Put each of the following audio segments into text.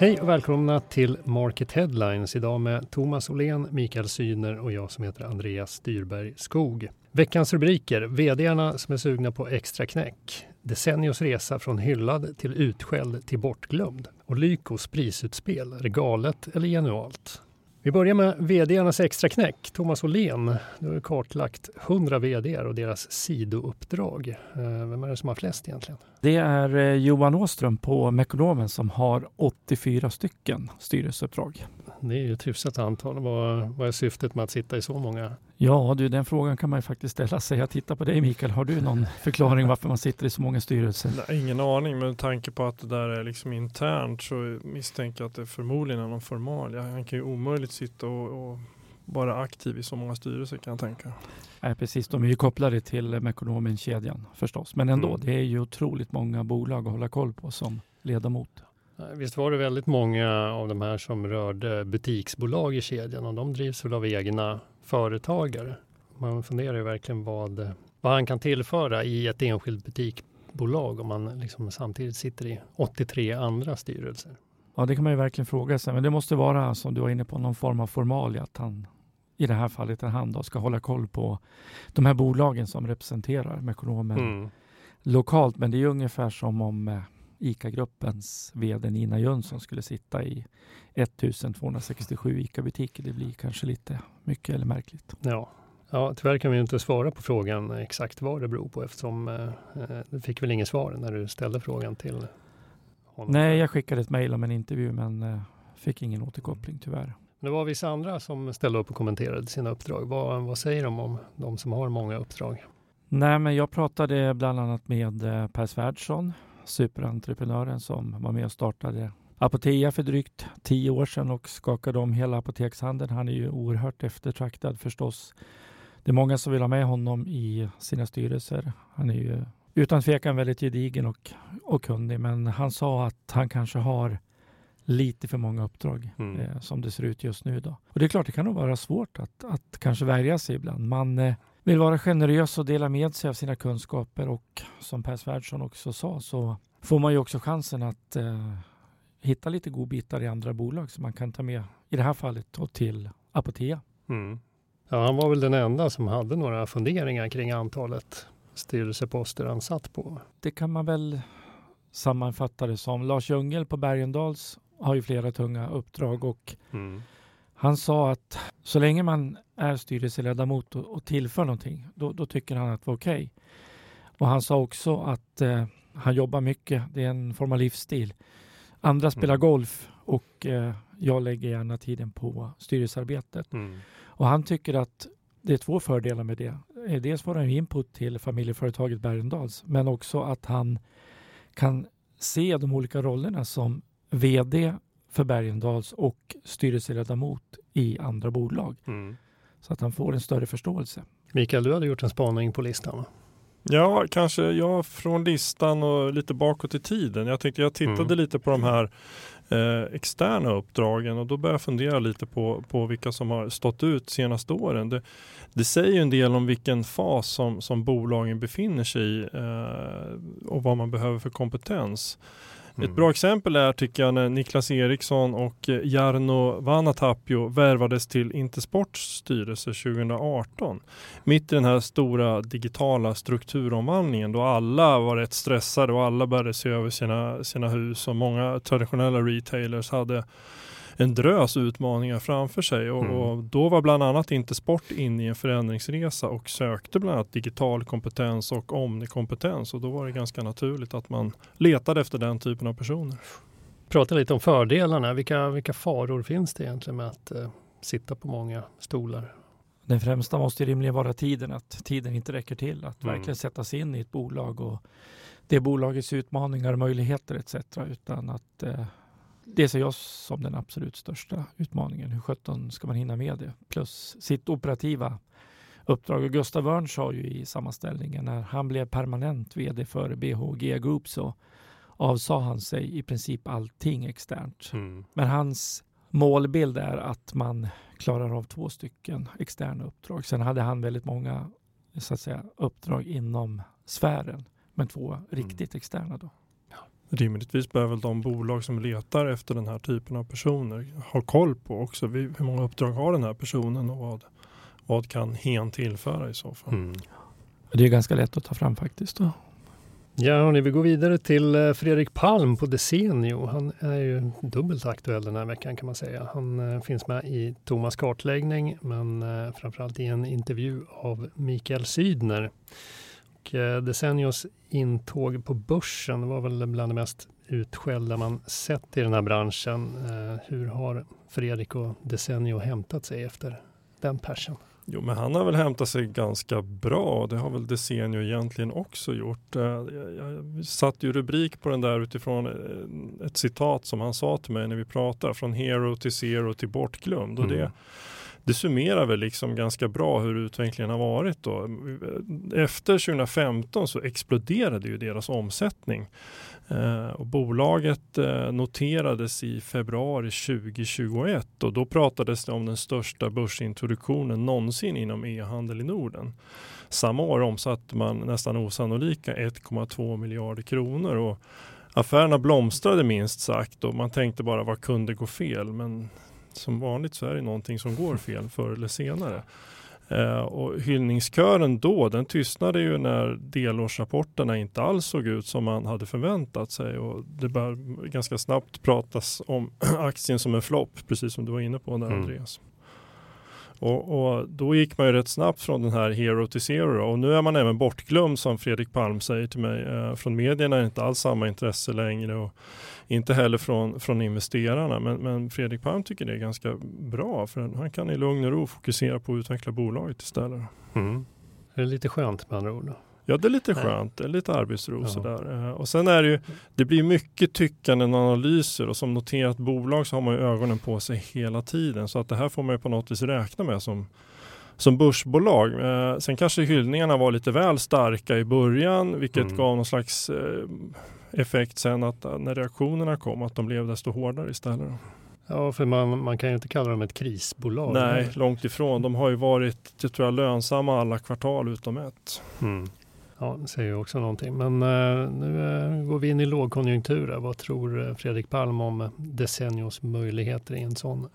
Hej och välkomna till Market Headlines idag med Thomas Åhlén, Mikael Syner och jag som heter Andreas Styrberg Skog. Veckans rubriker, VDarna som är sugna på extra knäck. Decennios resa från hyllad till utskälld till bortglömd. Och Lykos prisutspel, är det galet eller genualt. Vi börjar med vdarnas extra knäck. Thomas Åhlén, du har kartlagt 100 vd och deras sidouppdrag. Eh, vem är det som har flest egentligen? Det är eh, Johan Åström på Mekonomen som har 84 stycken styrelseuppdrag. Det är ju ett hyfsat antal. Vad, vad är syftet med att sitta i så många? Ja, du, den frågan kan man ju faktiskt ställa sig. Jag tittar på dig Mikael. Har du någon förklaring varför man sitter i så många styrelser? Nej, ingen aning, med tanke på att det där är liksom internt så misstänker jag att det förmodligen är någon formalia. Han kan ju omöjligt sitta och, och vara aktiv i så många styrelser kan jag tänka. Nej, precis. De är ju kopplade till Mekonomen-kedjan förstås. Men ändå, mm. det är ju otroligt många bolag att hålla koll på som ledamot. Visst var det väldigt många av de här som rörde butiksbolag i kedjan och de drivs väl av egna företagare. Man funderar ju verkligen vad, vad han kan tillföra i ett enskilt butikbolag om man liksom samtidigt sitter i 83 andra styrelser. Ja, det kan man ju verkligen fråga sig. Men det måste vara, som du var inne på, någon form av formalia att han i det här fallet att han då ska hålla koll på de här bolagen som representerar Mekonomen mm. lokalt. Men det är ungefär som om eh, ICA-gruppens VD Nina Jönsson skulle sitta i 1267 ICA-butiker. Det blir kanske lite mycket eller märkligt. Ja. Ja, tyvärr kan vi inte svara på frågan exakt vad det beror på eftersom eh, eh du fick väl inget svar när du ställde frågan till honom. Nej, jag skickade ett mejl om en intervju men eh, fick ingen återkoppling tyvärr. Det var vissa andra som ställde upp och kommenterade sina uppdrag. Vad, vad säger de om de som har många uppdrag? Nej, men jag pratade bland annat med eh, Per Svärdson superentreprenören som var med och startade Apotea för drygt tio år sedan och skakade om hela apotekshandeln. Han är ju oerhört eftertraktad förstås. Det är många som vill ha med honom i sina styrelser. Han är ju utan tvekan väldigt gedigen och, och kunnig, men han sa att han kanske har lite för många uppdrag mm. eh, som det ser ut just nu. Då. Och det är klart, det kan nog vara svårt att, att kanske värja sig ibland. Man eh, vill vara generös och dela med sig av sina kunskaper och som Per Svärdson också sa så får man ju också chansen att eh, hitta lite godbitar i andra bolag som man kan ta med, i det här fallet då, till Apotea. Mm. Ja, han var väl den enda som hade några funderingar kring antalet styrelseposter han satt på. Det kan man väl sammanfatta det som. Lars Ljungel på Bergendals har ju flera tunga uppdrag och mm. Han sa att så länge man är styrelseledamot och, och tillför någonting, då, då, tycker han att det var okej. Okay. Och han sa också att eh, han jobbar mycket, det är en form av livsstil. Andra spelar mm. golf och eh, jag lägger gärna tiden på styrelsearbetet. Mm. Och han tycker att det är två fördelar med det. Eh, dels får han input till familjeföretaget Bergendals, men också att han kan se de olika rollerna som VD för Bergendals och styrelseledamot i andra bolag. Mm. Så att han får en större förståelse. Mikael, du hade gjort en spaning på listan va? Ja, kanske ja, från listan och lite bakåt i tiden. Jag tyckte jag tittade mm. lite på de här eh, externa uppdragen och då började jag fundera lite på, på vilka som har stått ut senaste åren. Det, det säger ju en del om vilken fas som, som bolagen befinner sig i eh, och vad man behöver för kompetens. Mm. Ett bra exempel är tycker jag när Niklas Eriksson och eh, Jarno Vanatapio värvades till Intersports styrelse 2018. Mitt i den här stora digitala strukturomvandlingen då alla var rätt stressade och alla började se över sina, sina hus och många traditionella retailers hade en drös utmaningar framför sig och, mm. och, då var bland annat inte sport inne i en förändringsresa och sökte bland annat digital kompetens och omnikompetens och då var det ganska naturligt att man letade efter den typen av personer. Prata lite om fördelarna. Vilka, vilka faror finns det egentligen med att eh, sitta på många stolar? Den främsta måste rimligen vara tiden, att tiden inte räcker till att mm. verkligen sätta sig in i ett bolag och det bolagets utmaningar, möjligheter etc. Utan att eh, det ser jag som den absolut största utmaningen. Hur sjutton ska man hinna med det? Plus sitt operativa uppdrag. Och Gustav Wörn sa ju i sammanställningen när han blev permanent vd för BHG Group så avsa han sig i princip allting externt. Mm. Men hans målbild är att man klarar av två stycken externa uppdrag. Sen hade han väldigt många så att säga, uppdrag inom sfären, men två mm. riktigt externa. Då. Rimligtvis behöver de bolag som letar efter den här typen av personer ha koll på också hur många uppdrag har den här personen och vad, vad kan hen tillföra i så fall. Mm. Det är ganska lätt att ta fram faktiskt. Då. Ja, hörni, vi går vidare till eh, Fredrik Palm på Desenio. Han är ju dubbelt aktuell den här veckan kan man säga. Han eh, finns med i Thomas kartläggning, men eh, framförallt i en intervju av Mikael Sydner. Och, Decenios intåg på börsen var väl bland det mest utskällda man sett i den här branschen. Hur har Fredrik och Desenio hämtat sig efter den persen? Jo, men han har väl hämtat sig ganska bra. Det har väl Desenio egentligen också gjort. Eh, jag, jag satte ju rubrik på den där utifrån eh, ett citat som han sa till mig när vi pratade. Från hero till zero till bortglömd. Och det, mm det summerar väl liksom ganska bra hur utvecklingen har varit. Då. Efter 2015 så exploderade ju deras omsättning. Eh, och bolaget eh, noterades i februari 2021 och då pratades det om den största börsintroduktionen någonsin inom e-handel i Norden. Samma år omsatte man nästan osannolika 1,2 miljarder kronor och affärerna blomstrade minst sagt och man tänkte bara vad kunde gå fel? Men som vanligt så är det någonting som går fel förr eller senare. Eh, och hyllningskören då, den tystnade ju när delårsrapporterna inte alls såg ut som man hade förväntat sig och det bör ganska snabbt pratas om aktien som en flopp, precis som du var inne på där mm. Andreas. Och, och, då gick man ju rätt snabbt från den här hero till zero och nu är man även bortglömd som Fredrik Palm säger till mig. Eh, från medierna är det inte alls samma intresse längre och inte heller från, från investerarna. Men, men Fredrik Palm tycker det är ganska bra för han kan i lugn och ro fokusera på att utveckla bolaget istället. Mm. Det är lite skönt med andra ord. Ja, det är lite skönt. Det är lite arbetsro ja. sådär. Eh, och sen är det ju, det blir mycket tyckanden och analyser och som noterat bolag så har man ju ögonen på sig hela tiden. Så att det här får man ju på något vis räkna med som, som börsbolag. Eh, sen kanske hyllningarna var lite väl starka i början, vilket mm. gav någon slags eh, effekt sen att när reaktionerna kom, att de blev desto hårdare istället. Ja, för man, man kan ju inte kalla dem ett krisbolag. Nej, långt ifrån. De har ju varit, jag tror jag, lönsamma alla kvartal utom ett. Mm. Ja, det säger ju också någonting. Men uh, nu uh, går vi in i lågkonjunktur. Vad tror eh, Fredrik Palm om Desennios möjligheter i en sån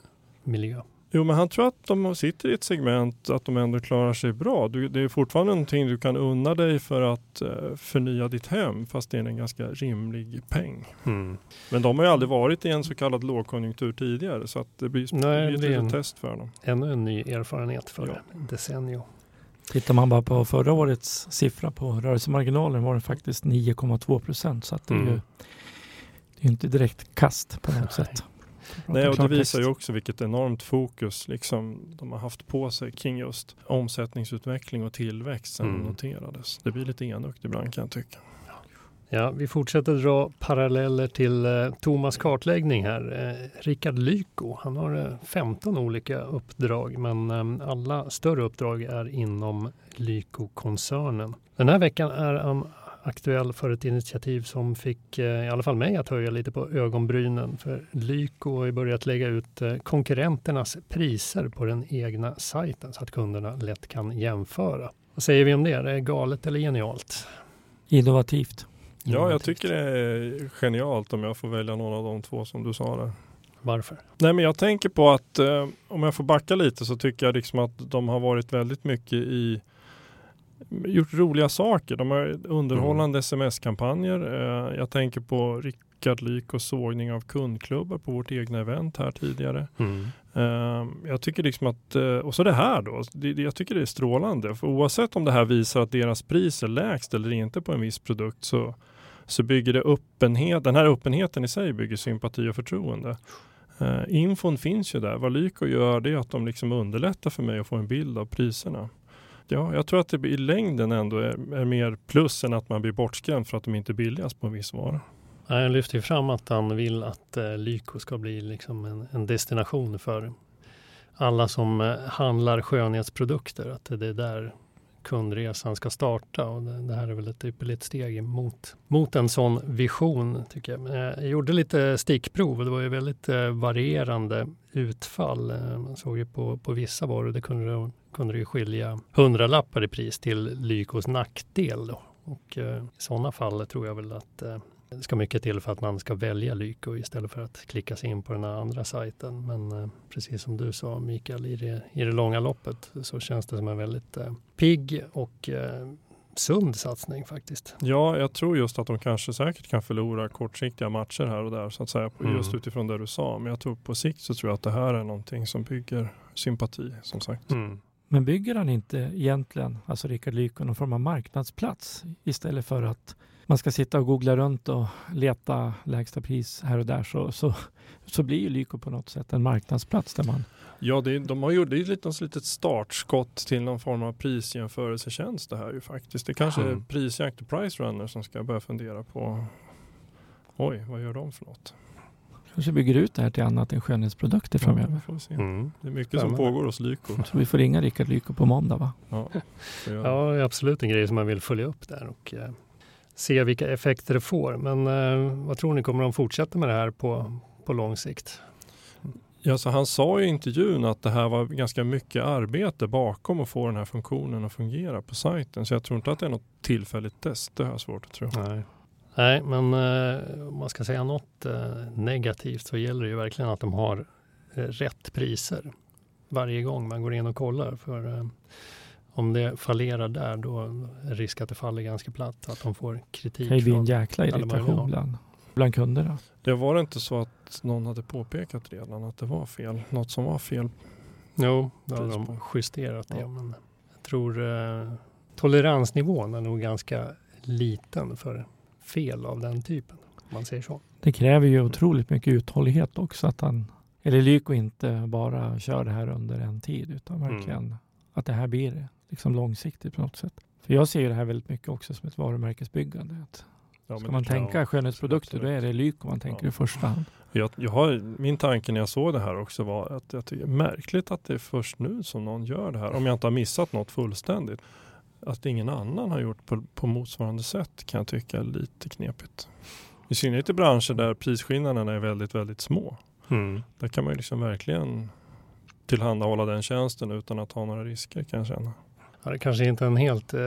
miljö? Jo, men han tror att de sitter i ett segment att de ändå klarar sig bra. Du, det är fortfarande någonting du kan unna dig för att uh, förnya ditt hem, fast det är en ganska rimlig peng. Mm. Men de har ju aldrig varit i en så kallad lågkonjunktur tidigare, så att det blir, Nej, det blir ett en, test för dem. Ännu en ny erfarenhet för ja. Desenio. Tittar man bara på förra årets siffra på rörelsemarginalen var det faktiskt 9,2 procent. Så att det är mm. ju det är inte direkt kast på något Nej. sätt. Nej, och det visar ju också vilket enormt fokus liksom, de har haft på sig kring just omsättningsutveckling och tillväxt sen mm. noterades. Det blir lite enögt ibland kan jag tycka. Ja, vi fortsätter dra paralleller till eh, Thomas kartläggning här. Eh, Rickard Lyko, han har eh, 15 olika uppdrag men eh, alla större uppdrag är inom Lyko-koncernen. Den här veckan är han aktuell för ett initiativ som fick eh, i alla fall mig att höja lite på ögonbrynen. För Lyko har ju börjat lägga ut eh, konkurrenternas priser på den egna sajten så att kunderna lätt kan jämföra. Vad säger vi om det? Är det galet eller genialt? Innovativt. Ja, jag tycker det är genialt om jag får välja någon av de två som du sa där. Varför? Nej, men jag tänker på att eh, om jag får backa lite så tycker jag liksom att de har varit väldigt mycket i gjort roliga saker. De har underhållande mm. sms-kampanjer. Eh, jag tänker på Rickard Lyk och sågning av kundklubbar på vårt egna event här tidigare. Mm. Eh, jag tycker liksom att, eh, och så det här då, jag tycker det är strålande. För oavsett om det här visar att deras pris är lägst eller inte på en viss produkt så så bygger det öppenhet. Den här öppenheten i sig bygger sympati och förtroende. Uh, infon finns ju där. Vad Lyko gör det är att de liksom underlättar för mig att få en bild av priserna. Ja, jag tror att det i längden ändå är, är mer plus än att man blir bortskrämd för att de inte är billigast på en viss vara. Han lyfter ju fram att han vill att eh, Lyko ska bli liksom en, en destination för alla som eh, handlar skönhetsprodukter. Att det är där kundresan ska starta och det, här är väl ett ypperligt steg mot, mot en sån vision tycker jag. Jag gjorde lite stickprov och det var ju väldigt eh, varierande utfall. Eh, man såg ju på, på vissa varor, det kunde, kunde det ju skilja hundralappar i pris till Lykos nackdel. Då. Och eh, i sådana fall tror jag väl att det ska mycket till för att man ska välja Lyko istället för att klicka sig in på den här andra sajten. Men eh, precis som du sa Mikael, i det, i det långa loppet så känns det som en väldigt eh, pigg och eh, sund satsning faktiskt. Ja, jag tror just att de kanske säkert kan förlora kortsiktiga matcher här och där så att säga. Mm. Just utifrån det du sa. Men jag tror på sikt så tror jag att det här är någonting som bygger sympati som sagt. Mm. Men bygger han inte egentligen, alltså Rickard Lyko, någon form av marknadsplats istället för att man ska sitta och googla runt och leta lägsta pris här och där så, så, så blir ju Lyko på något sätt en marknadsplats där man Ja, det, de har gjort det är ett litet startskott till någon form av prisjämförelsetjänst det här ju faktiskt. Det kanske mm. är prisjakt och price runner som ska börja fundera på oj, vad gör de för något? Kanske bygger ut det här till annat än skönhetsprodukter framöver. Ja, mm. Det är mycket som pågår hos Lyko. Så vi får ringa Rickard Lyko på måndag va? Ja, ja, absolut en grej som man vill följa upp där och eh, se vilka effekter det får. Men eh, vad tror ni, kommer de fortsätta med det här på, på lång sikt? Ja, så han sa i intervjun att det här var ganska mycket arbete bakom att få den här funktionen att fungera på sajten. Så jag tror inte att det är något tillfälligt test. Det har jag svårt att tro. Nej, Nej men eh, om man ska säga något eh, negativt så gäller det ju verkligen att de har eh, rätt priser varje gång man går in och kollar. För eh, om det fallerar där då är risk att det faller ganska platt. Att de får kritik. Det kan ju bli en jäkla irritation bland, bland kunderna. Det var inte så att någon hade påpekat redan att det var fel? Något som var fel? Jo, då har de justerat det. Ja. Men jag tror eh, toleransnivån är nog ganska liten för fel av den typen. Om man säger så. Det kräver ju otroligt mycket uthållighet också. Att han, eller Lyko inte bara kör det här under en tid utan mm. verkligen mm. Att det här blir liksom långsiktigt på något sätt. För jag ser det här väldigt mycket också som ett varumärkesbyggande. Att Ja, Ska man tänka ja, skönhetsprodukter då är det Lyko man tänker ja. i första hand. Jag, jag har, min tanke när jag såg det här också var att jag tycker det är märkligt att det är först nu som någon gör det här. Om jag inte har missat något fullständigt. Att ingen annan har gjort på, på motsvarande sätt kan jag tycka är lite knepigt. I synnerhet i branscher där prisskillnaderna är väldigt, väldigt små. Mm. Där kan man ju liksom verkligen tillhandahålla den tjänsten utan att ha några risker kan jag känna. Ja, det kanske inte är en helt eh,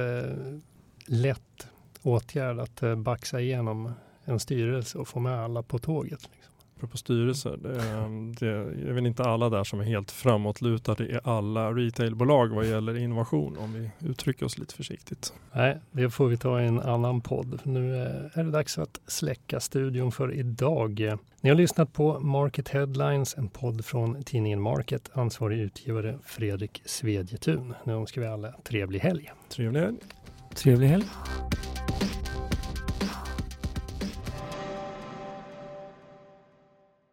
lätt åtgärd att eh, baxa igenom en styrelse och få med alla på tåget. Liksom. Apropå styrelser, det, det är väl inte alla där som är helt framåtlutade i alla retailbolag vad gäller innovation om vi uttrycker oss lite försiktigt. Nej, det får vi ta i en annan podd. Nu är det dags att släcka studion för idag. Ni har lyssnat på Market Headlines, en podd från tidningen Market. Ansvarig utgivare Fredrik Svedjetun. Nu önskar vi alla trevlig helg. Trevlig helg. Trevlig helg.